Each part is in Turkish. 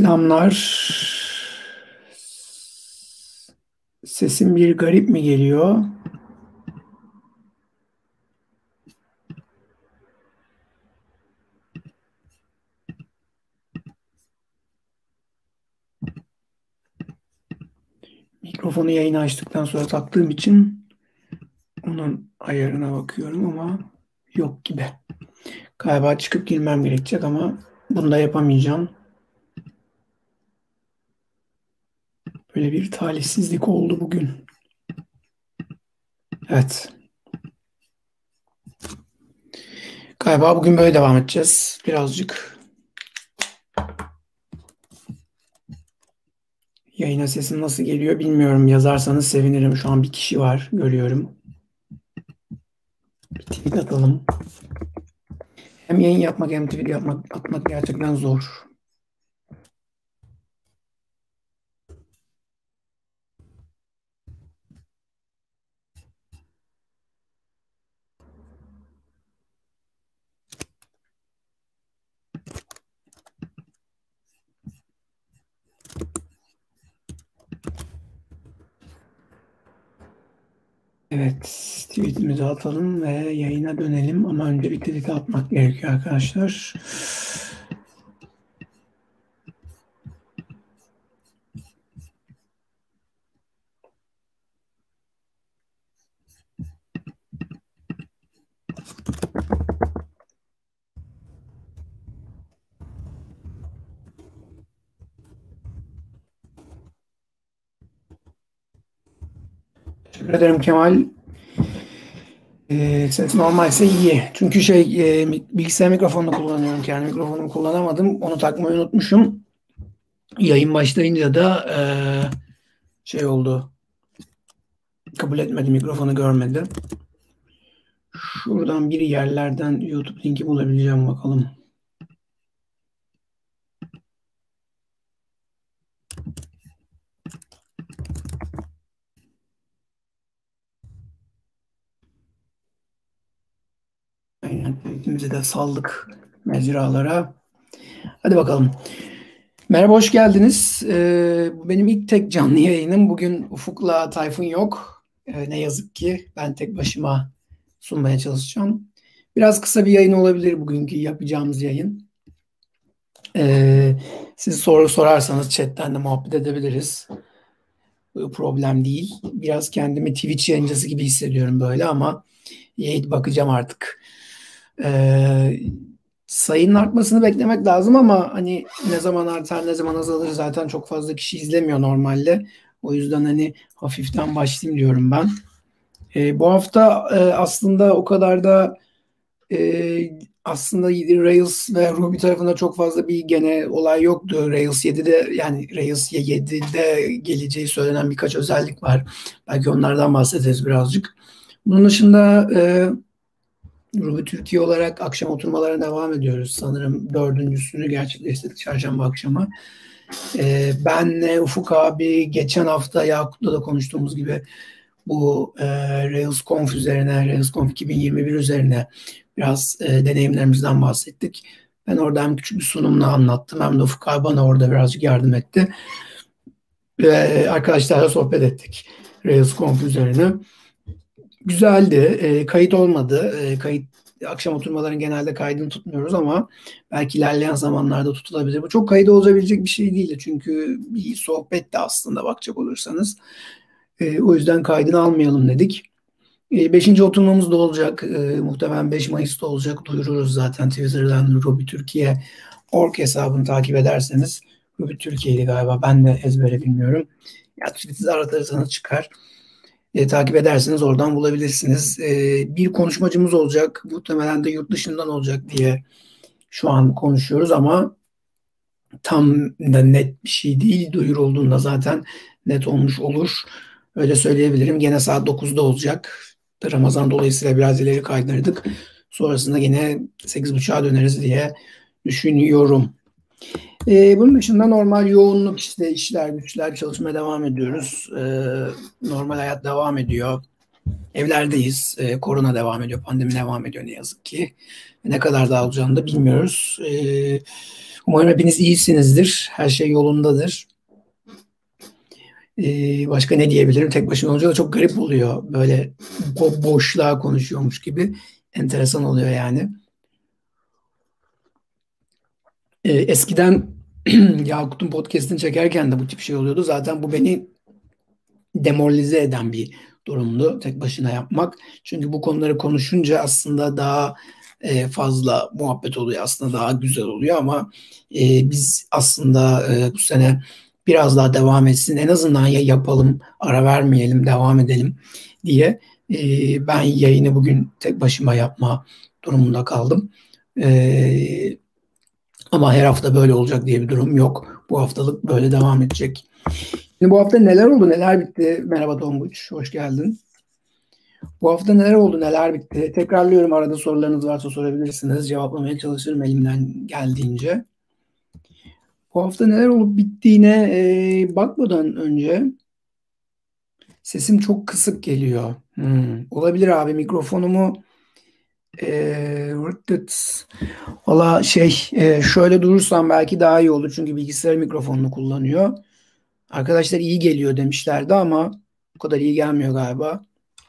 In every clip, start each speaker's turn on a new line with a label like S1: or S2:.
S1: Selamlar. Sesim bir garip mi geliyor? Mikrofonu yayını açtıktan sonra taktığım için onun ayarına bakıyorum ama yok gibi. Galiba çıkıp girmem gerekecek ama bunu da yapamayacağım. Böyle bir talihsizlik oldu bugün. Evet. Galiba bugün böyle devam edeceğiz. Birazcık yayına sesim nasıl geliyor bilmiyorum. Yazarsanız sevinirim. Şu an bir kişi var. Görüyorum. Bir tweet atalım. Hem yayın yapmak hem tweet yapmak atmak gerçekten zor. Evet, tweetimizi atalım ve yayına dönelim ama önce bir tweet atmak gerekiyor arkadaşlar. Teşekkür ederim Kemal. Ee, ses normalse iyi. Çünkü şey e, bilgisayar mikrofonunu kullanıyorum. Kendi mikrofonumu kullanamadım. Onu takmayı unutmuşum. Yayın başlayınca da e, şey oldu. Kabul etmedi. Mikrofonu görmedi. Şuradan bir yerlerden YouTube linki bulabileceğim bakalım. Aynen. Tweetimizi de saldık mecralara. Hadi bakalım. Merhaba, hoş geldiniz. Ee, benim ilk tek canlı yayınım. Bugün Ufuk'la Tayfun yok. Ee, ne yazık ki ben tek başıma sunmaya çalışacağım. Biraz kısa bir yayın olabilir bugünkü yapacağımız yayın. Ee, siz soru sorarsanız chatten de muhabbet edebiliriz. Problem değil. Biraz kendimi Twitch yayıncısı gibi hissediyorum böyle ama yayın bakacağım artık. Ee, sayının artmasını beklemek lazım ama hani ne zaman artar ne zaman azalır zaten çok fazla kişi izlemiyor normalde. O yüzden hani hafiften başlayayım diyorum ben. Ee, bu hafta e, aslında o kadar da e, aslında Rails ve Ruby tarafında çok fazla bir gene olay yoktu. Rails 7'de yani Rails 7'de geleceği söylenen birkaç özellik var. Belki onlardan bahsederiz birazcık. Bunun dışında e, Ruby Türkiye olarak akşam oturmalara devam ediyoruz. Sanırım dördüncüsünü gerçekleştirdik çarşamba akşamı. Ee, benle Ufuk abi geçen hafta Yakut'la da konuştuğumuz gibi bu e, Rails Conf üzerine, Rails Conf 2021 üzerine biraz e, deneyimlerimizden bahsettik. Ben orada hem küçük bir sunumla anlattım hem de Ufuk abi bana orada birazcık yardım etti. Ve arkadaşlarla sohbet ettik Rails Conf üzerine. Güzeldi. E, kayıt olmadı. E, kayıt akşam oturmaların genelde kaydını tutmuyoruz ama belki ilerleyen zamanlarda tutulabilir. Bu çok kaydı olabilecek bir şey değil çünkü bir sohbet de aslında bakacak olursanız. E, o yüzden kaydını almayalım dedik. E, beşinci oturmamız da olacak. E, muhtemelen 5 Mayıs'ta olacak. Duyururuz zaten Twitter'dan Ruby Türkiye org hesabını takip ederseniz. Ruby Türkiye'ydi galiba. Ben de ezbere bilmiyorum. Ya Twitter'da aratırsanız çıkar e, takip ederseniz oradan bulabilirsiniz. E, bir konuşmacımız olacak. Muhtemelen de yurt dışından olacak diye şu an konuşuyoruz ama tam da net bir şey değil. Duyur olduğunda zaten net olmuş olur. Öyle söyleyebilirim. Gene saat 9'da olacak. Ramazan dolayısıyla biraz ileri kaydırdık. Sonrasında yine 8.30'a döneriz diye düşünüyorum. Ee, bunun dışında normal yoğunluk işte işler güçler çalışmaya devam ediyoruz. Ee, normal hayat devam ediyor. Evlerdeyiz. Ee, korona devam ediyor. Pandemi devam ediyor ne yazık ki. Ne kadar daha olacağını da bilmiyoruz. Ee, Umarım hepiniz iyisinizdir. Her şey yolundadır. Ee, başka ne diyebilirim? Tek başına olunca da çok garip oluyor. Böyle bo- boşluğa konuşuyormuş gibi. Enteresan oluyor yani. Ee, eskiden Yakut'un podcast'ini çekerken de bu tip şey oluyordu. Zaten bu beni demoralize eden bir durumdu tek başına yapmak. Çünkü bu konuları konuşunca aslında daha e, fazla muhabbet oluyor. Aslında daha güzel oluyor ama e, biz aslında e, bu sene biraz daha devam etsin. En azından ya yapalım, ara vermeyelim, devam edelim diye e, ben yayını bugün tek başıma yapma durumunda kaldım. E, ama her hafta böyle olacak diye bir durum yok. Bu haftalık böyle devam edecek. Şimdi bu hafta neler oldu, neler bitti? Merhaba Tonguç, hoş geldin. Bu hafta neler oldu, neler bitti? Tekrarlıyorum arada sorularınız varsa sorabilirsiniz. Cevaplamaya çalışırım elimden geldiğince. Bu hafta neler olup bittiğine e, bakmadan önce sesim çok kısık geliyor. Hmm. Olabilir abi mikrofonumu Valla şey e, şöyle durursam belki daha iyi olur çünkü bilgisayar mikrofonunu kullanıyor. Arkadaşlar iyi geliyor demişlerdi ama o kadar iyi gelmiyor galiba.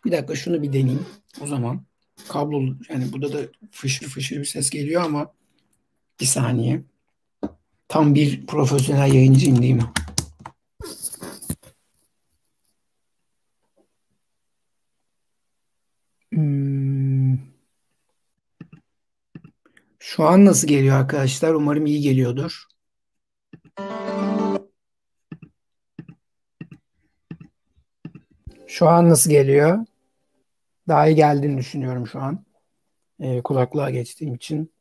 S1: Bir dakika şunu bir deneyeyim o zaman. Kablolu yani burada da fışır fışır bir ses geliyor ama bir saniye. Tam bir profesyonel yayıncıyım değil mi? Şu an nasıl geliyor arkadaşlar? Umarım iyi geliyordur. Şu an nasıl geliyor? Daha iyi geldiğini düşünüyorum şu an. Ee, kulaklığa geçtiğim için.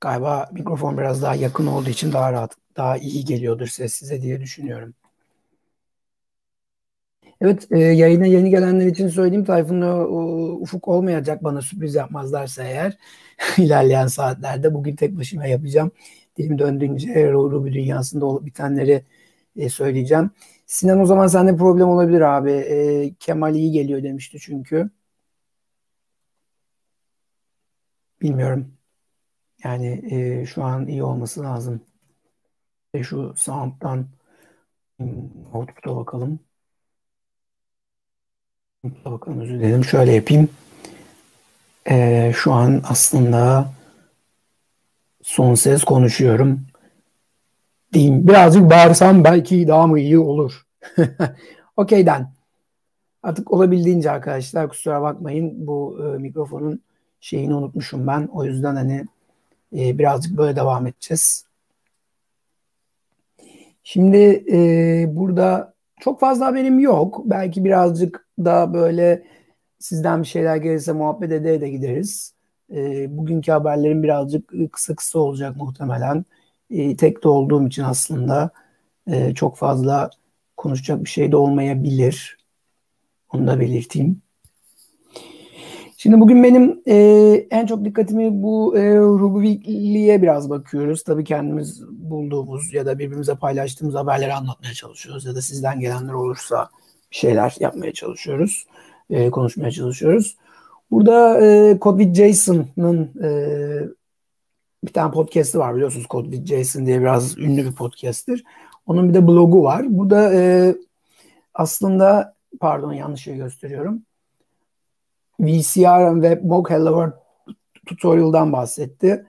S1: Galiba mikrofon biraz daha yakın olduğu için daha rahat, daha iyi geliyordur ses size diye düşünüyorum. Evet, e, yayına yeni gelenler için söyleyeyim. Tayfun'la Ufuk olmayacak bana sürpriz yapmazlarsa eğer ilerleyen saatlerde bugün tek başıma yapacağım. Dilim döndüğünce Ruby dünyasında olup bitenleri e, söyleyeceğim. Sinan o zaman sende problem olabilir abi. E, Kemal iyi geliyor demişti çünkü. Bilmiyorum. Yani e, şu an iyi olması lazım. E, şu sound'dan output'a bakalım. Bakalım özür dilerim. Şöyle yapayım. E, şu an aslında son ses konuşuyorum. Diyeyim. Birazcık bağırsam belki daha mı iyi olur. Okeyden. Artık olabildiğince arkadaşlar kusura bakmayın. Bu e, mikrofonun şeyini unutmuşum ben. O yüzden hani e, birazcık böyle devam edeceğiz. Şimdi e, burada çok fazla haberim yok. Belki birazcık da böyle sizden bir şeyler gelirse muhabbet ede de gideriz. E, bugünkü haberlerim birazcık kısa kısa olacak muhtemelen. E, tek de olduğum için aslında e, çok fazla konuşacak bir şey de olmayabilir. Onu da belirteyim. Şimdi bugün benim e, en çok dikkatimi bu e, Ruby'liğe biraz bakıyoruz. Tabii kendimiz bulduğumuz ya da birbirimize paylaştığımız haberleri anlatmaya çalışıyoruz. Ya da sizden gelenler olursa şeyler yapmaya çalışıyoruz. E, konuşmaya çalışıyoruz. Burada e, Code Jason'ın e, bir tane podcast'i var biliyorsunuz Code Jason diye biraz ünlü bir podcast'tir. Onun bir de blogu var. Burada e, aslında pardon yanlış şey gösteriyorum VCR ve Mock Hello tutorial'dan bahsetti.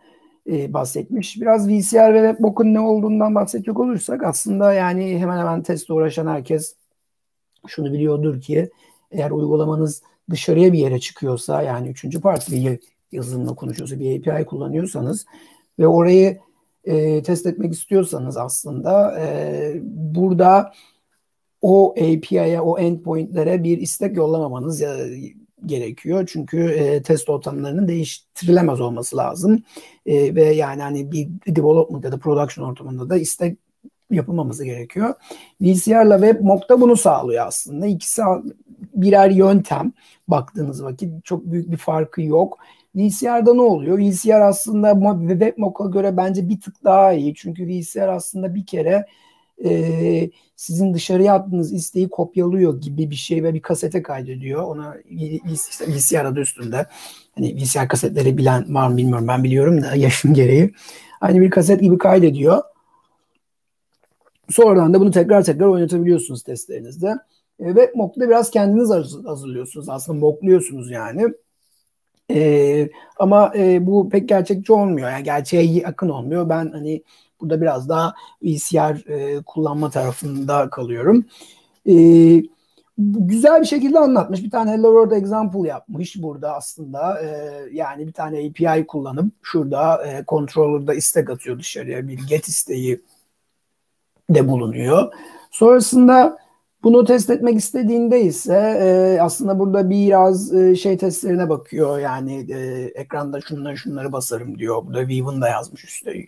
S1: E, bahsetmiş. Biraz VCR ve WebMock'un ne olduğundan bahsedecek olursak aslında yani hemen hemen testle uğraşan herkes şunu biliyordur ki eğer uygulamanız dışarıya bir yere çıkıyorsa yani üçüncü parti bir yazılımla konuşuyorsa bir API kullanıyorsanız ve orayı e, test etmek istiyorsanız aslında e, burada o API'ye, o endpoint'lere bir istek yollamamanız ya gerekiyor. Çünkü e, test ortamlarının değiştirilemez olması lazım. E, ve yani hani bir development ya da production ortamında da istek yapılmaması gerekiyor. VCR ile WebMock da bunu sağlıyor aslında. İkisi birer yöntem baktığınız vakit çok büyük bir farkı yok. VCR'da ne oluyor? VCR aslında WebMock'a göre bence bir tık daha iyi. Çünkü VCR aslında bir kere e, sizin dışarıya attığınız isteği kopyalıyor gibi bir şey ve bir kasete kaydediyor. Ona işte VCR adı üstünde. Hani VCR kasetleri bilen var mı bilmiyorum. Ben biliyorum da yaşım gereği. Aynı bir kaset gibi kaydediyor. Sonradan da bunu tekrar tekrar oynatabiliyorsunuz testlerinizde. E, ve mock'ta biraz kendiniz hazırlıyorsunuz. Aslında mockluyorsunuz yani. E, ama e, bu pek gerçekçi olmuyor. Yani gerçeğe yakın olmuyor. Ben hani burada biraz daha VCR e, kullanma tarafında kalıyorum. E, güzel bir şekilde anlatmış. Bir tane Hello World example yapmış burada aslında. E, yani bir tane API kullanıp şurada e, controller'da istek atıyor dışarıya. Bir get isteği de bulunuyor. Sonrasında bunu test etmek istediğinde ise e, aslında burada biraz e, şey testlerine bakıyor. Yani e, ekranda şunları şunları basarım diyor. Burada Weave'ın da yazmış üstte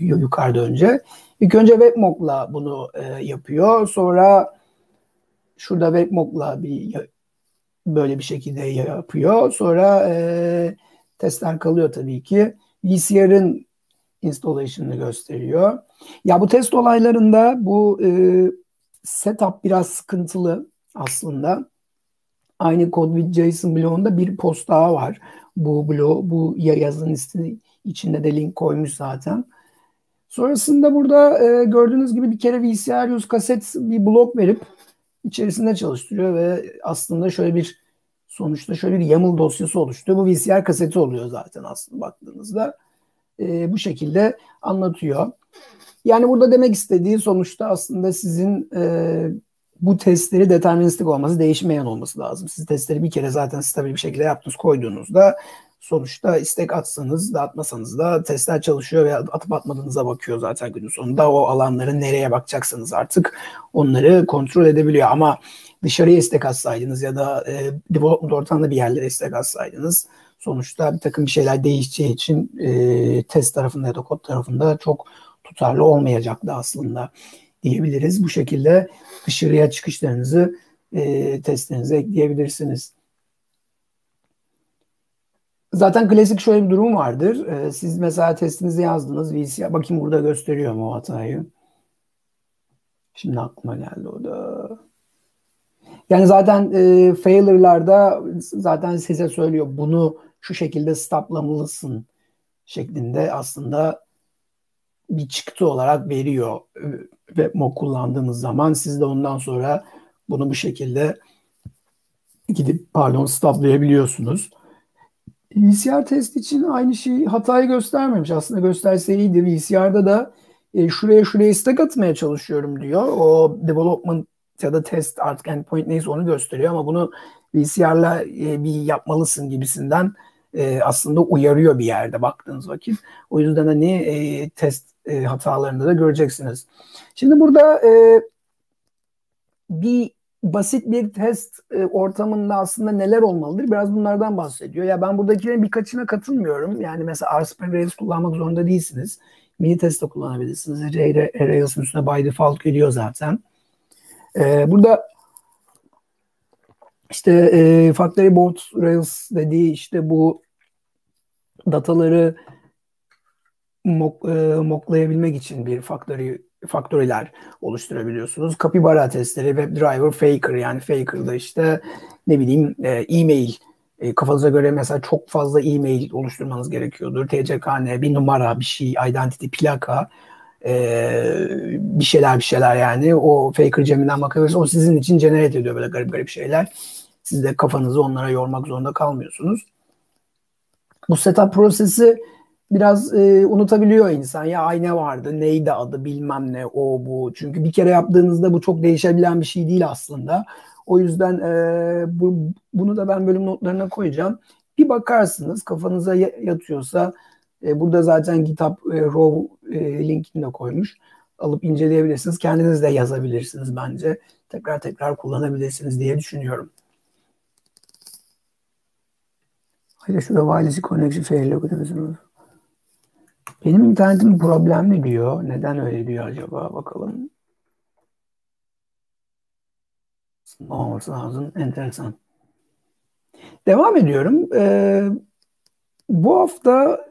S1: yukarıda önce. İlk önce WebMock'la bunu e, yapıyor. Sonra şurada WebMock'la bir böyle bir şekilde yapıyor. Sonra e, testler kalıyor tabii ki. VCR'ın installation'ını gösteriyor. Ya bu test olaylarında bu e, setup biraz sıkıntılı aslında. Aynı Code with JSON bloğunda bir post daha var. Bu blog, bu yazın içinde de link koymuş zaten. Sonrasında burada e, gördüğünüz gibi bir kere VCR 100 kaset bir blok verip içerisinde çalıştırıyor ve aslında şöyle bir sonuçta şöyle bir YAML dosyası oluşturuyor. Bu VCR kaseti oluyor zaten aslında baktığınızda. E, bu şekilde anlatıyor. Yani burada demek istediği sonuçta aslında sizin e, bu testleri deterministik olması, değişmeyen olması lazım. Siz testleri bir kere zaten stabil bir şekilde yaptınız, koyduğunuzda sonuçta istek atsanız da atmasanız da testler çalışıyor ve atıp atmadığınıza bakıyor zaten günün sonunda. O alanları nereye bakacaksanız artık onları kontrol edebiliyor. Ama dışarıya istek atsaydınız ya da e, development ortamında bir yerlere istek atsaydınız sonuçta bir takım bir şeyler değişeceği için e, test tarafında ya da kod tarafında çok tutarlı olmayacaktı aslında diyebiliriz. Bu şekilde dışarıya çıkışlarınızı e, testlerinize ekleyebilirsiniz. Zaten klasik şöyle bir durum vardır. E, siz mesela testinizi yazdınız. VCR, bakayım burada gösteriyor mu hatayı. Şimdi aklıma geldi o da. Yani zaten e, failure'larda zaten size söylüyor bunu şu şekilde stoplamalısın şeklinde aslında bir çıktı olarak veriyor ve mod kullandığınız zaman siz de ondan sonra bunu bu şekilde gidip pardon stoplayabiliyorsunuz. VCR test için aynı şeyi hatayı göstermemiş. Aslında gösterse iyiydi. VCR'da da e, şuraya şuraya istek atmaya çalışıyorum diyor. O development ya da test artık endpoint neyse onu gösteriyor ama bunu VCR'la e, bir yapmalısın gibisinden e, aslında uyarıyor bir yerde baktığınız vakit. O yüzden hani e, test e, hatalarını da göreceksiniz. Şimdi burada e, bir basit bir test e, ortamında aslında neler olmalıdır? Biraz bunlardan bahsediyor. Ya ben buradakilerin birkaçına katılmıyorum. Yani mesela RSpring kullanmak zorunda değilsiniz. Mini test de kullanabilirsiniz. Rails'ın üstüne by default geliyor zaten. E, burada işte e, Factory Board Rails dediği işte bu dataları mock, e, mocklayabilmek için bir factory faktöriler oluşturabiliyorsunuz. Capybara testleri, WebDriver, Faker yani Faker'da işte ne bileyim e, e-mail e, kafanıza göre mesela çok fazla e-mail oluşturmanız gerekiyordur. TCKN, bir numara, bir şey, identity, plaka e, bir şeyler bir şeyler yani. O Faker ceminden bakabilirsiniz. O sizin için generate ediyor böyle garip garip şeyler. Siz de kafanızı onlara yormak zorunda kalmıyorsunuz. Bu setup prosesi biraz e, unutabiliyor insan. Ya ay ne vardı, neydi adı bilmem ne, o bu. Çünkü bir kere yaptığınızda bu çok değişebilen bir şey değil aslında. O yüzden e, bu, bunu da ben bölüm notlarına koyacağım. Bir bakarsınız kafanıza yatıyorsa e, burada zaten GitHub e, Raw e, linkini de koymuş. Alıp inceleyebilirsiniz. Kendiniz de yazabilirsiniz bence. Tekrar tekrar kullanabilirsiniz diye düşünüyorum. Hayır şurada wireless connection failure benim internetim problemli diyor. Neden öyle diyor acaba? Bakalım. Olması lazım. Enteresan. Devam ediyorum. Ee, bu hafta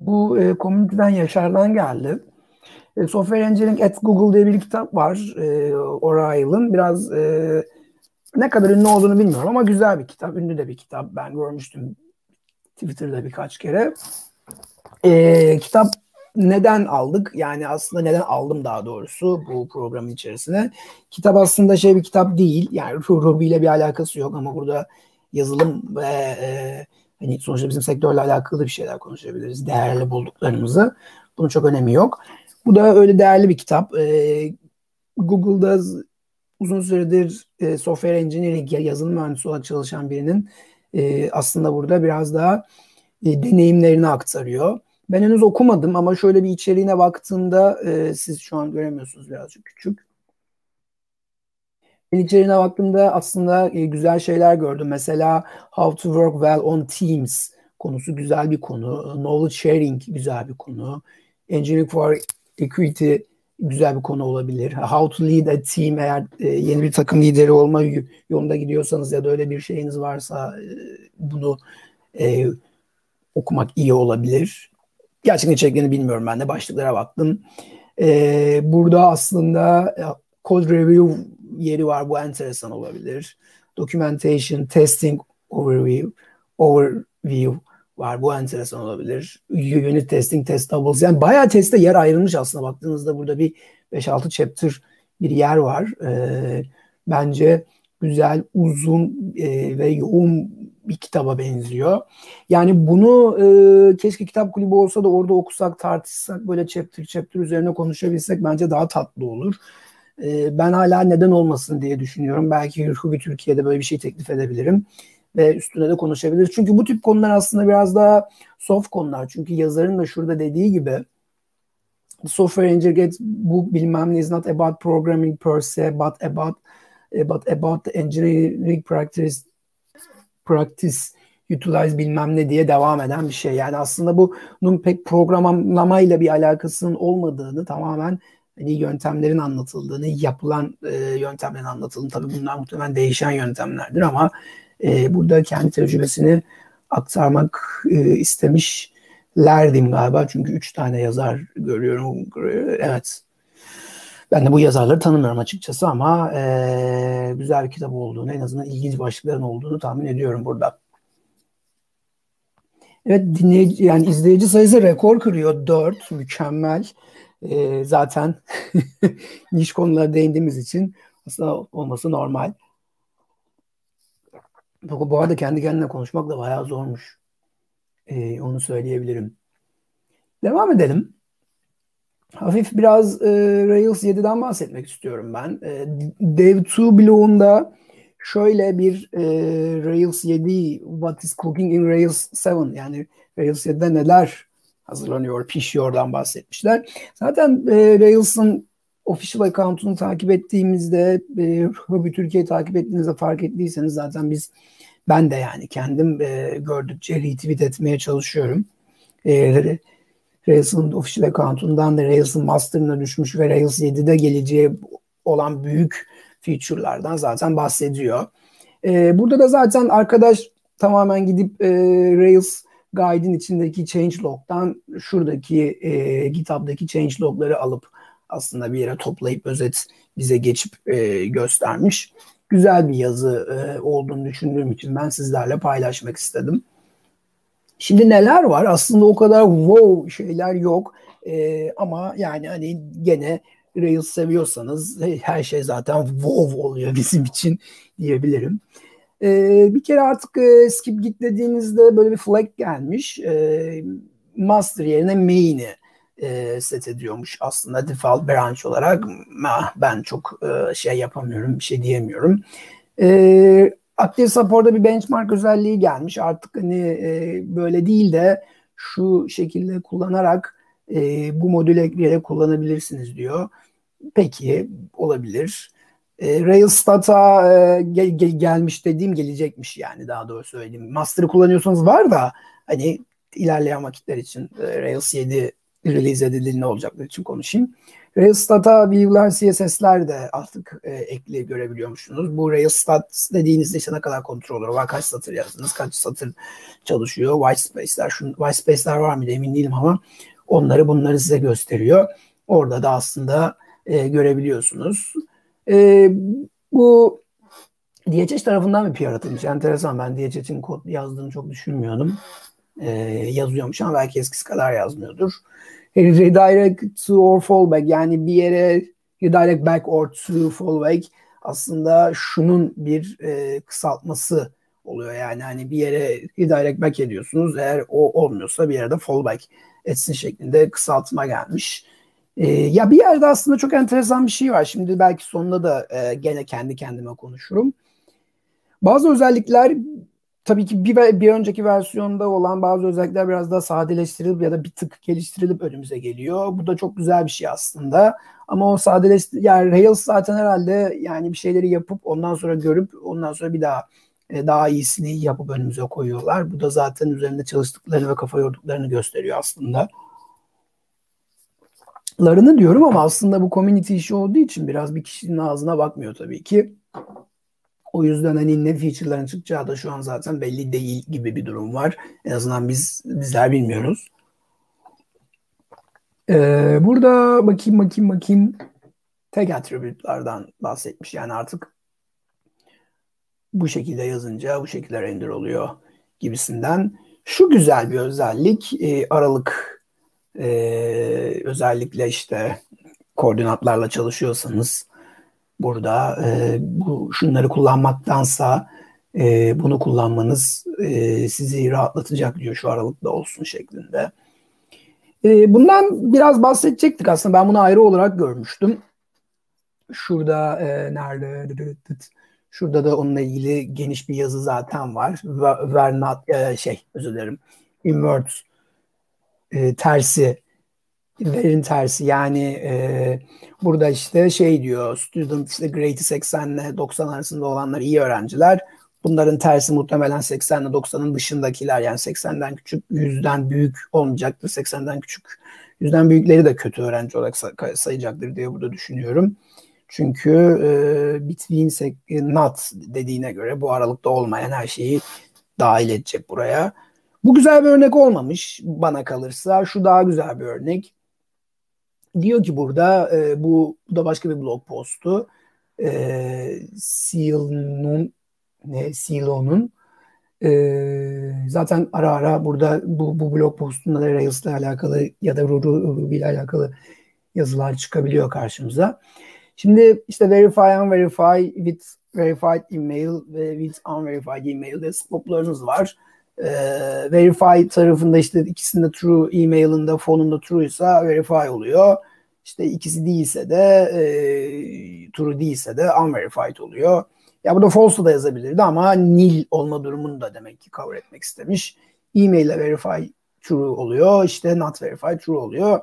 S1: bu e, komüniteden Yaşar'dan geldi. E, Software Engineering at Google diye bir kitap var. E, O'Reilly'ın. Biraz e, ne kadar ünlü olduğunu bilmiyorum ama güzel bir kitap. Ünlü de bir kitap. Ben görmüştüm Twitter'da birkaç kere. E, kitap neden aldık? Yani aslında neden aldım daha doğrusu bu programın içerisine. Kitap aslında şey bir kitap değil. Yani Ruby ile bir alakası yok ama burada yazılım ve e, hani sonuçta bizim sektörle alakalı bir şeyler konuşabiliriz. Değerli bulduklarımızı. Bunun çok önemi yok. Bu da öyle değerli bir kitap. E, Google'da uzun süredir e, software engineering yazılım mühendisi olarak çalışan birinin e, aslında burada biraz daha e, deneyimlerini aktarıyor. Ben henüz okumadım ama şöyle bir içeriğine baktığımda e, siz şu an göremiyorsunuz birazcık küçük. Ben içeriğine baktığımda aslında e, güzel şeyler gördüm. Mesela How to Work Well on Teams konusu güzel bir konu. Knowledge Sharing güzel bir konu. Engineering for Equity güzel bir konu olabilir. How to lead a team eğer e, yeni bir takım lideri olma yolunda gidiyorsanız ya da öyle bir şeyiniz varsa e, bunu e, okumak iyi olabilir. Gerçekten içeriklerini bilmiyorum ben de başlıklara baktım. E, burada aslında e, code review yeri var bu enteresan olabilir. Documentation, testing, overview, overview var. Bu enteresan olabilir. Unit testing, test doubles. Yani bayağı teste yer ayrılmış aslında. Baktığınızda burada bir 5-6 chapter bir yer var. Ee, bence güzel, uzun e, ve yoğun bir kitaba benziyor. Yani bunu e, keşke kitap kulübü olsa da orada okusak, tartışsak, böyle chapter chapter üzerine konuşabilsek bence daha tatlı olur. E, ben hala neden olmasın diye düşünüyorum. Belki Hürkubi Türkiye'de böyle bir şey teklif edebilirim ve üstüne de konuşabiliriz. Çünkü bu tip konular aslında biraz daha soft konular. Çünkü yazarın da şurada dediği gibi software engineering bu bilmem ne is not about programming per se but about but about the engineering practice practice utilize bilmem ne diye devam eden bir şey. Yani aslında bunun pek programlamayla bir alakasının olmadığını tamamen hani yöntemlerin anlatıldığını, yapılan e, yöntemlerin anlatıldığını tabii bunlar muhtemelen değişen yöntemlerdir ama e, burada kendi tecrübesini aktarmak e, istemişlerdim galiba. Çünkü üç tane yazar görüyorum. Evet. Ben de bu yazarları tanımıyorum açıkçası ama e, güzel bir kitap olduğunu, en azından ilginç başlıkların olduğunu tahmin ediyorum burada. Evet dinleyici yani izleyici sayısı rekor kırıyor. 4 mükemmel. E, zaten niş konulara değindiğimiz için aslında olması normal. Bu arada kendi kendine konuşmak da bayağı zormuş. Ee, onu söyleyebilirim. Devam edelim. Hafif biraz e, Rails 7'den bahsetmek istiyorum ben. E, Dev2 bloğunda şöyle bir e, Rails 7 What is cooking in Rails 7 yani Rails 7'de neler hazırlanıyor, pişiyordan bahsetmişler. Zaten e, Rails'ın official account'unu takip ettiğimizde e, Hobby Türkiye'yi takip ettiğinizde fark ettiyseniz zaten biz ben de yani kendim e, gördükçe retweet etmeye çalışıyorum. E, Rails'ın official account'undan da Rails'ın master'ına düşmüş ve Rails 7'de geleceği olan büyük feature'lardan zaten bahsediyor. E, burada da zaten arkadaş tamamen gidip e, Rails Guide'in içindeki changelog'dan şuradaki e, GitHub'daki changelog'ları alıp aslında bir yere toplayıp özet bize geçip e, göstermiş. Güzel bir yazı e, olduğunu düşündüğüm için ben sizlerle paylaşmak istedim. Şimdi neler var? Aslında o kadar wow şeyler yok. E, ama yani hani gene Rails seviyorsanız her şey zaten wow oluyor bizim için diyebilirim. E, bir kere artık e, skip git dediğinizde böyle bir flag gelmiş. E, master yerine main'i e, set ediyormuş aslında default branch olarak. Ben çok e, şey yapamıyorum, bir şey diyemiyorum. E, Active Support'da bir benchmark özelliği gelmiş. Artık hani e, böyle değil de şu şekilde kullanarak e, bu modülü ekleyerek kullanabilirsiniz diyor. Peki olabilir. E, Rails Data e, gel, gel, gelmiş dediğim gelecekmiş yani daha doğru söyleyeyim. Master'ı kullanıyorsanız var da hani ilerleyen vakitler için e, Rails 7 release edildiğinde olacaklar için konuşayım. Rails Data view'ler, CSS'ler de artık e, ekli görebiliyormuşsunuz. Bu Rails Stat dediğinizde işte ne kadar kontrolör var, kaç satır yazdınız, kaç satır çalışıyor, white space'ler, şu white space'ler var mı emin değilim ama onları bunları size gösteriyor. orada da aslında e, görebiliyorsunuz. E, bu DHH tarafından bir PR atılmış. Enteresan. Ben DHH'in kod yazdığını çok düşünmüyordum. E, yazıyormuş ama belki eskisi kadar yazmıyordur. Redirect to or fallback yani bir yere redirect back or to fallback aslında şunun bir e, kısaltması oluyor. Yani hani bir yere redirect back ediyorsunuz. Eğer o olmuyorsa bir yerde fallback etsin şeklinde kısaltma gelmiş. E, ya bir yerde aslında çok enteresan bir şey var. Şimdi belki sonunda da e, gene kendi kendime konuşurum. Bazı özellikler tabii ki bir, bir önceki versiyonda olan bazı özellikler biraz daha sadeleştirilip ya da bir tık geliştirilip önümüze geliyor. Bu da çok güzel bir şey aslında. Ama o sadeleş yani Rails zaten herhalde yani bir şeyleri yapıp ondan sonra görüp ondan sonra bir daha e, daha iyisini yapıp önümüze koyuyorlar. Bu da zaten üzerinde çalıştıklarını ve kafa yorduklarını gösteriyor aslında. Larını diyorum ama aslında bu community işi olduğu için biraz bir kişinin ağzına bakmıyor tabii ki. O yüzden hani ne feature'ların çıkacağı da şu an zaten belli değil gibi bir durum var. En azından biz bizler bilmiyoruz. Ee, burada bakayım bakayım bakayım tek attribute'lardan bahsetmiş. Yani artık bu şekilde yazınca bu şekilde render oluyor gibisinden. Şu güzel bir özellik e, aralık e, özellikle işte koordinatlarla çalışıyorsanız burada e, bu şunları kullanmaktansa e, bunu kullanmanız e, sizi rahatlatacak diyor şu aralıkta olsun şeklinde. E, bundan biraz bahsedecektik aslında ben bunu ayrı olarak görmüştüm. Şurada e, nerede şurada da onunla ilgili geniş bir yazı zaten var. Ver not e, şey özür dilerim. Invert e, tersi verin tersi yani e, burada işte şey diyor student işte grade'i 80 ile 90 arasında olanlar iyi öğrenciler. Bunların tersi muhtemelen 80 ile 90'ın dışındakiler yani 80'den küçük 100'den büyük olmayacaktır. 80'den küçük 100'den büyükleri de kötü öğrenci olarak sayacaktır diye burada düşünüyorum. Çünkü e, between not dediğine göre bu aralıkta olmayan her şeyi dahil edecek buraya. Bu güzel bir örnek olmamış bana kalırsa. Şu daha güzel bir örnek. Diyor ki burada e, bu, bu da başka bir blog postu. E, Sil'un ne Silo'nun e, zaten ara ara burada bu, bu blog postunda da Rails ile alakalı ya da Ruby ile alakalı yazılar çıkabiliyor karşımıza. Şimdi işte verify, unverify, with verified email ve with unverified email de scope'larınız var. E, verify tarafında işte ikisinde true email'ında fonunda true ise verify oluyor. İşte ikisi değilse de e, true değilse de unverified oluyor. Ya burada false da yazabilirdi ama nil olma durumunu da demek ki cover etmek istemiş. E-mail ile verify true oluyor. işte not verify true oluyor.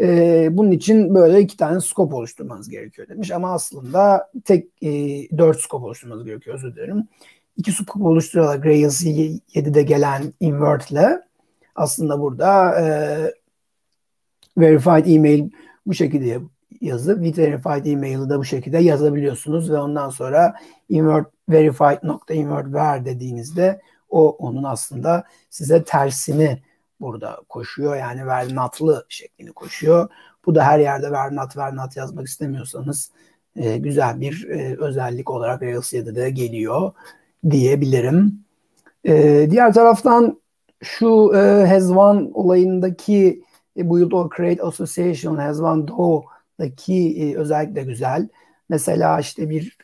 S1: Ee, bunun için böyle iki tane scope oluşturmanız gerekiyor demiş. Ama aslında tek e, dört scope oluşturmanız gerekiyor özür dilerim. İki scope oluşturarak Rails 7'de gelen invert ile aslında burada e, verified email bu şekilde yazıp verified email'ı da bu şekilde yazabiliyorsunuz ve ondan sonra invert verified nokta invert ver dediğinizde o onun aslında size tersini burada koşuyor. Yani ver not'lı şeklini koşuyor. Bu da her yerde ver not ver not yazmak istemiyorsanız e, güzel bir e, özellik olarak Rails 7'de geliyor diyebilirim. E, diğer taraftan şu e, one olayındaki e, build or create association has one do daki e, özellikle güzel. Mesela işte bir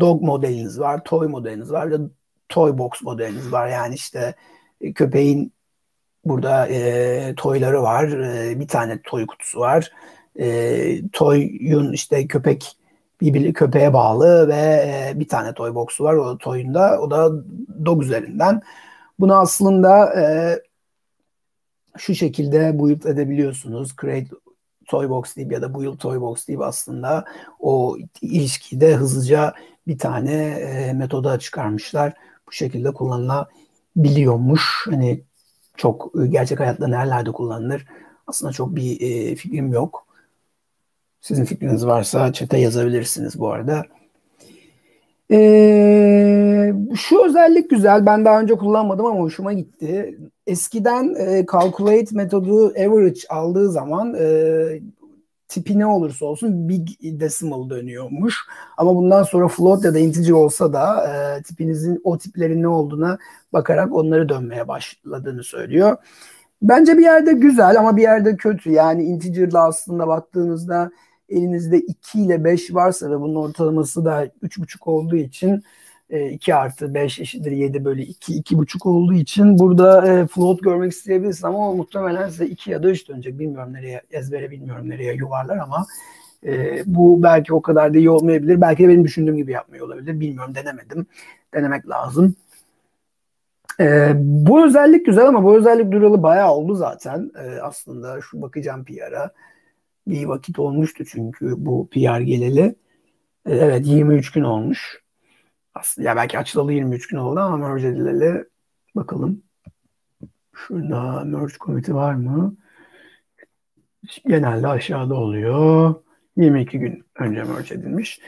S1: dog modeliniz var, toy modeliniz var, bir toy box modeliniz var. Yani işte e, köpeğin burada e, toyları var, e, bir tane toy kutusu var. E, toyun işte köpek bir köpeğe bağlı ve e, bir tane toy box'u var o toyunda. O da dog üzerinden. Bunu aslında e, şu şekilde build edebiliyorsunuz. Create Toybox deyip ya da bu yıl Toybox deyip aslında o ilişkiyi de hızlıca bir tane e, metoda çıkarmışlar. Bu şekilde kullanılabiliyormuş. Hani çok e, gerçek hayatta nerelerde kullanılır? Aslında çok bir e, fikrim yok. Sizin fikriniz varsa çete yazabilirsiniz bu arada. Ee, şu özellik güzel. Ben daha önce kullanmadım ama hoşuma gitti. eskiden e, calculate metodu average aldığı zaman e, tipi ne olursa olsun big decimal dönüyormuş. Ama bundan sonra float ya da integer olsa da e, tipinizin o tiplerin ne olduğuna bakarak onları dönmeye başladığını söylüyor. Bence bir yerde güzel ama bir yerde kötü. Yani integer'la aslında baktığınızda elinizde 2 ile 5 varsa ve bunun ortalaması da 3,5 olduğu için 2 e, artı 5 eşittir 7 bölü 2, 2,5 olduğu için burada e, float görmek isteyebilirsiniz ama muhtemelen size 2 ya da 3 dönecek. Bilmiyorum nereye, ezbere bilmiyorum nereye yuvarlar ama e, bu belki o kadar da iyi olmayabilir. Belki de benim düşündüğüm gibi yapmıyor olabilir. Bilmiyorum denemedim. Denemek lazım. E, bu özellik güzel ama bu özellik duralı bayağı oldu zaten. E, aslında şu bakacağım PR'a. Bir vakit olmuştu çünkü bu PR geleli. E, evet 23 gün olmuş. Aslında ya belki açılalı 23 gün oldu ama merge edileli bakalım. Şurada merge komiti var mı? Genelde aşağıda oluyor. 22 gün önce merge edilmiş.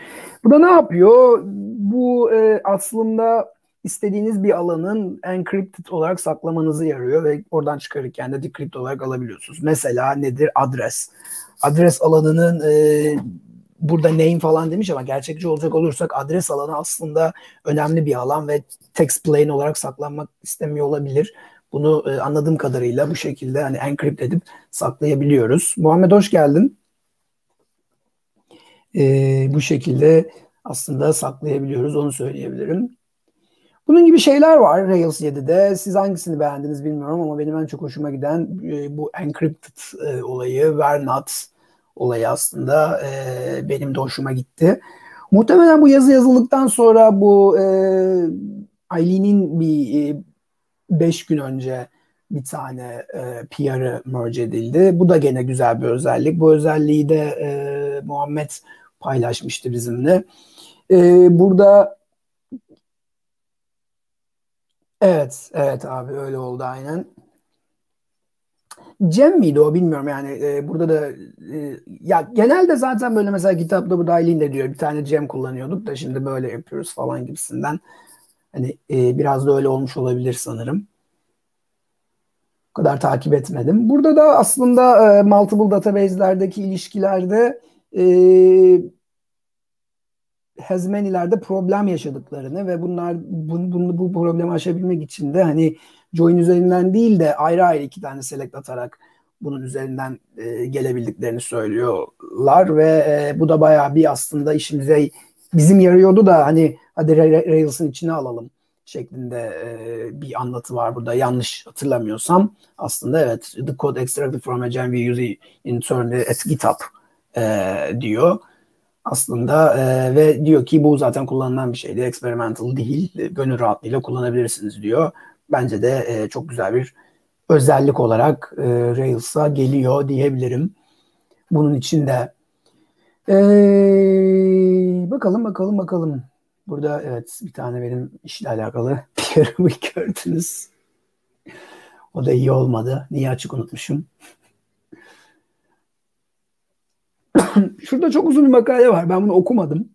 S1: Bu da ne yapıyor? Bu e, aslında istediğiniz bir alanın encrypted olarak saklamanızı yarıyor ve oradan çıkarırken de decrypt olarak alabiliyorsunuz. Mesela nedir? Adres. Adres alanının e, burada name falan demiş ama gerçekçi olacak olursak adres alanı aslında önemli bir alan ve text plain olarak saklanmak istemiyor olabilir. Bunu e, anladığım kadarıyla bu şekilde hani encrypt edip saklayabiliyoruz. Muhammed hoş geldin. E, bu şekilde aslında saklayabiliyoruz onu söyleyebilirim. Bunun gibi şeyler var Rails 7'de. Siz hangisini beğendiniz bilmiyorum ama benim en çok hoşuma giden e, bu encrypted e, olayı, where not olayı aslında e, benim de hoşuma gitti. Muhtemelen bu yazı yazıldıktan sonra bu e, Eileen'in bir 5 e, gün önce bir tane e, PR'ı merge edildi. Bu da gene güzel bir özellik. Bu özelliği de e, Muhammed paylaşmıştı bizimle. E, burada evet, evet abi öyle oldu aynen. Cem miydi o bilmiyorum yani e, burada da e, ya genelde zaten böyle mesela kitapta bu dahilin de diyor bir tane Cem kullanıyorduk da şimdi böyle yapıyoruz falan gibisinden hani e, biraz da öyle olmuş olabilir sanırım. O kadar takip etmedim. Burada da aslında e, multiple database'lerdeki ilişkilerde e, Hezmenilerde problem yaşadıklarını ve bunlar bu, bu, bu problemi aşabilmek için de hani join üzerinden değil de ayrı ayrı iki tane select atarak bunun üzerinden e, gelebildiklerini söylüyorlar ve e, bu da bayağı bir aslında işimize bizim yarıyordu da hani hadi Rails'ın içine alalım şeklinde e, bir anlatı var burada. Yanlış hatırlamıyorsam aslında evet the code extracted from a gem we use internally at GitHub e, diyor aslında e, ve diyor ki bu zaten kullanılan bir şeydi experimental değil gönül rahatlığıyla kullanabilirsiniz diyor bence de e, çok güzel bir özellik olarak e, Rails'a geliyor diyebilirim. Bunun için de e, bakalım bakalım bakalım. Burada evet bir tane benim işle alakalı bir yarımı gördünüz. O da iyi olmadı. Niye açık unutmuşum? Şurada çok uzun bir makale var. Ben bunu okumadım.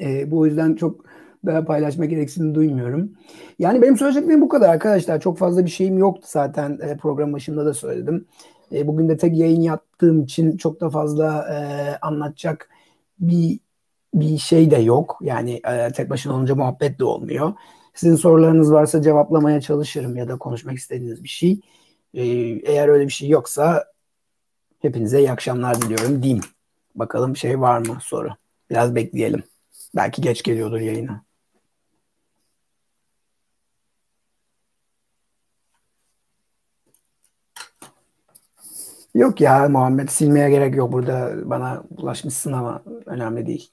S1: E, bu yüzden çok daha paylaşma gereksinimi duymuyorum. Yani benim söyleyeceklerim bu kadar arkadaşlar. Çok fazla bir şeyim yoktu zaten e, program başında da söyledim. E, bugün de tek yayın yaptığım için çok da fazla e, anlatacak bir bir şey de yok. Yani e, tek başına olunca muhabbet de olmuyor. Sizin sorularınız varsa cevaplamaya çalışırım ya da konuşmak istediğiniz bir şey. E, eğer öyle bir şey yoksa hepinize iyi akşamlar diliyorum diyeyim. Bakalım şey var mı soru. Biraz bekleyelim. Belki geç geliyordur yayına. Yok ya Muhammed silmeye gerek yok. Burada bana ulaşmışsın ama önemli değil.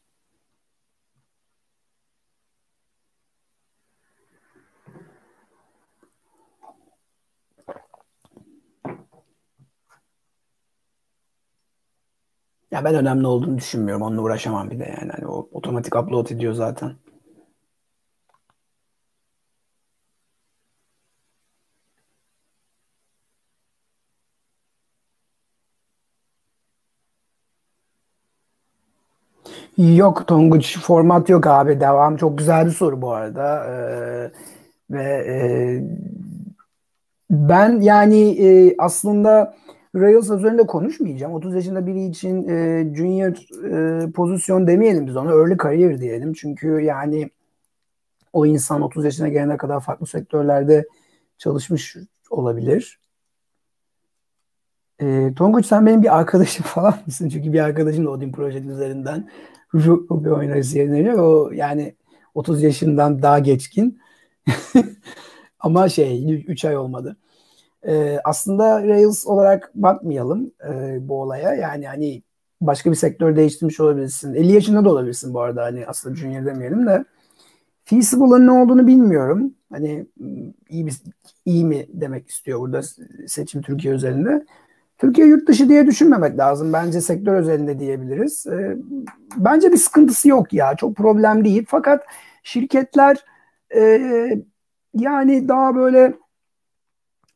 S1: Ya ben önemli olduğunu düşünmüyorum. Onunla uğraşamam bir de yani. Hani o otomatik upload ediyor zaten. Yok Tonguç format yok abi devam. Çok güzel bir soru bu arada. Ee, ve e, Ben yani e, aslında Rails üzerinde konuşmayacağım. 30 yaşında biri için e, junior e, pozisyon demeyelim biz ona. Early career diyelim. Çünkü yani o insan 30 yaşına gelene kadar farklı sektörlerde çalışmış olabilir. E, Tonguç sen benim bir arkadaşım falan mısın? Çünkü bir arkadaşım da Odin Project üzerinden Ruby oynarız yenileniyor. O yani 30 yaşından daha geçkin. Ama şey 3 ay olmadı. Ee, aslında Rails olarak bakmayalım e, bu olaya. Yani hani başka bir sektör değiştirmiş olabilirsin. 50 yaşında da olabilirsin bu arada. Hani aslında junior demeyelim de. Feasible'ın ne olduğunu bilmiyorum. Hani iyi bir iyi mi demek istiyor burada seçim Türkiye özelinde. Türkiye yurt dışı diye düşünmemek lazım. Bence sektör özelinde diyebiliriz. E, bence bir sıkıntısı yok ya. Çok problem değil. Fakat şirketler e, yani daha böyle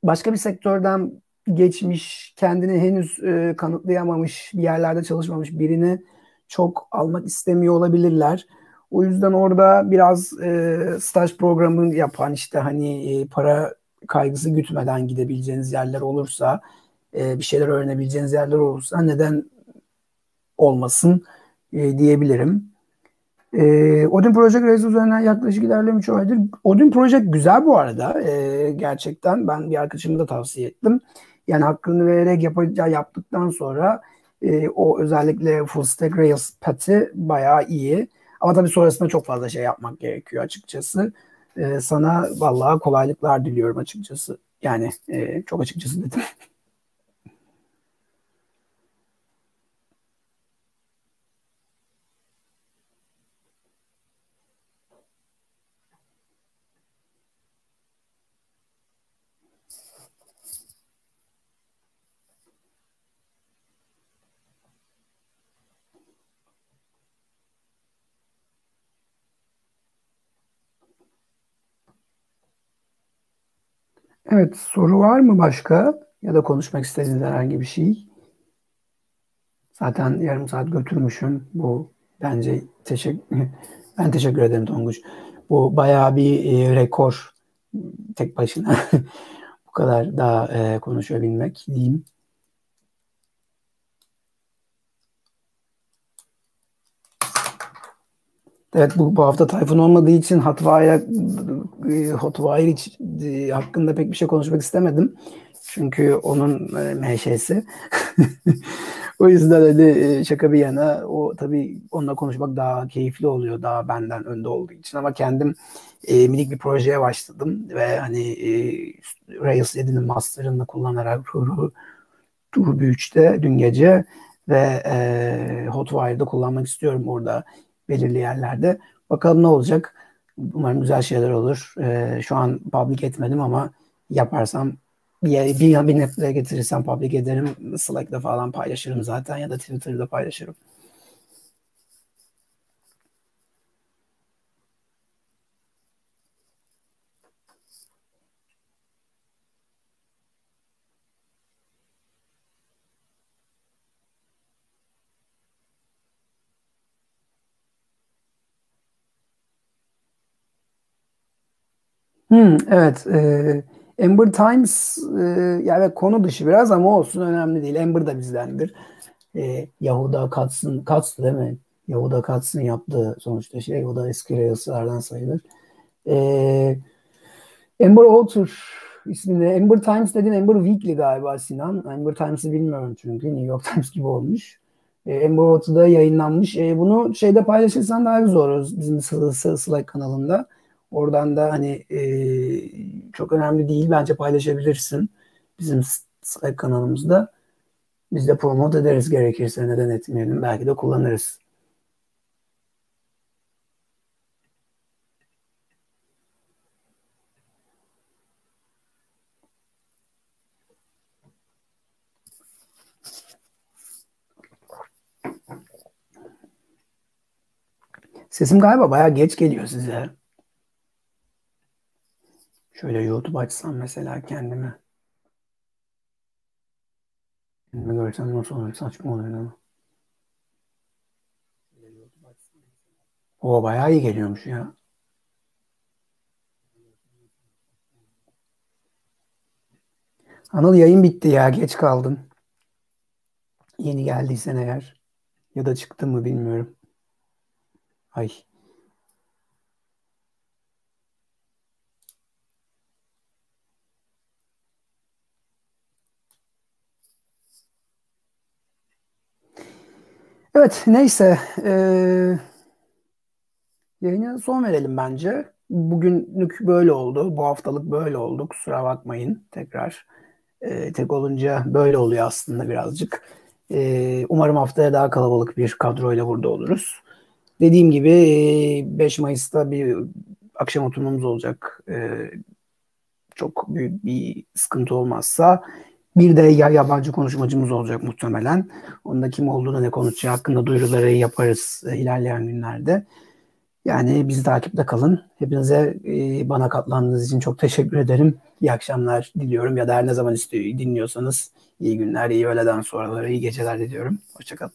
S1: başka bir sektörden geçmiş, kendini henüz e, kanıtlayamamış, bir yerlerde çalışmamış birini çok almak istemiyor olabilirler. O yüzden orada biraz e, staj programı yapan işte hani e, para kaygısı gütmeden gidebileceğiniz yerler olursa, e, bir şeyler öğrenebileceğiniz yerler olursa neden olmasın e, diyebilirim. E, Odin Project Rails üzerinden yaklaşık ilerlemiş aydır. Odin Project güzel bu arada. E, gerçekten ben bir arkadaşımı da tavsiye ettim. Yani hakkını vererek yapacağı yaptıktan sonra e, o özellikle full stack Rails pati bayağı iyi. Ama tabii sonrasında çok fazla şey yapmak gerekiyor açıkçası. E, sana vallahi kolaylıklar diliyorum açıkçası. Yani e, çok açıkçası dedim. Evet, soru var mı başka? Ya da konuşmak istediğiniz herhangi bir şey? Zaten yarım saat götürmüşüm. Bu bence teşekkür ben teşekkür ederim Tonguç. Bu bayağı bir e, rekor tek başına. Bu kadar daha e, konuşabilmek diyeyim. Evet bu, bu hafta Tayfun olmadığı için Hotwire, e, hiç, e, hakkında pek bir şey konuşmak istemedim. Çünkü onun e, MHŞ'si. o yüzden öyle şaka bir yana o tabii onunla konuşmak daha keyifli oluyor daha benden önde olduğu için ama kendim e, minik bir projeye başladım ve hani e, Rails 7'nin master'ını kullanarak Ruby 3'te dün gece ve e, Hotwire'da kullanmak istiyorum orada belirli yerlerde. Bakalım ne olacak. Umarım güzel şeyler olur. E, şu an public etmedim ama yaparsam bir, bir, bir getirirsem public ederim. Slack'ta falan paylaşırım zaten ya da Twitter'da paylaşırım. Hmm, evet. E, Ember Times e, yani konu dışı biraz ama olsun önemli değil. Ember da bizdendir. E, Yahuda Katz'ın Katz değil mi? Yahuda Katz'ın yaptığı sonuçta şey. O da eski Rails'lardan sayılır. E, Ember Author ismini Ember Times dediğin Ember Weekly galiba Sinan. Ember Times'ı bilmiyorum çünkü New York Times gibi olmuş. E, Ember Author'da yayınlanmış. E, bunu şeyde paylaşırsan daha güzel olur bizim Slack kanalında. Oradan da hani e, çok önemli değil bence paylaşabilirsin bizim Slack kanalımızda. Biz de promote ederiz gerekirse neden etmeyelim. Belki de kullanırız. Sesim galiba bayağı geç geliyor size. Şöyle YouTube açsam mesela kendime. Kendime görsem nasıl olur? Saçma olur ama. O bayağı iyi geliyormuş ya. Anıl yayın bitti ya geç kaldın. Yeni geldiysen eğer. Ya da çıktı mı bilmiyorum. Ay. Evet neyse. Ee, yayına son verelim bence. Bugünlük böyle oldu. Bu haftalık böyle oldu. Kusura bakmayın tekrar. Ee, tek olunca böyle oluyor aslında birazcık. Ee, umarım haftaya daha kalabalık bir kadroyla burada oluruz. Dediğim gibi 5 Mayıs'ta bir akşam oturmamız olacak. Ee, çok büyük bir sıkıntı olmazsa. Bir de ya yabancı konuşmacımız olacak muhtemelen. Onda kim olduğunu ne konuşacağı hakkında duyuruları yaparız ilerleyen günlerde. Yani bizi takipte kalın. Hepinize e, bana katlandığınız için çok teşekkür ederim. İyi akşamlar diliyorum ya da her ne zaman istiyor, dinliyorsanız iyi günler, iyi öğleden sonraları, iyi geceler diliyorum. Hoşçakalın.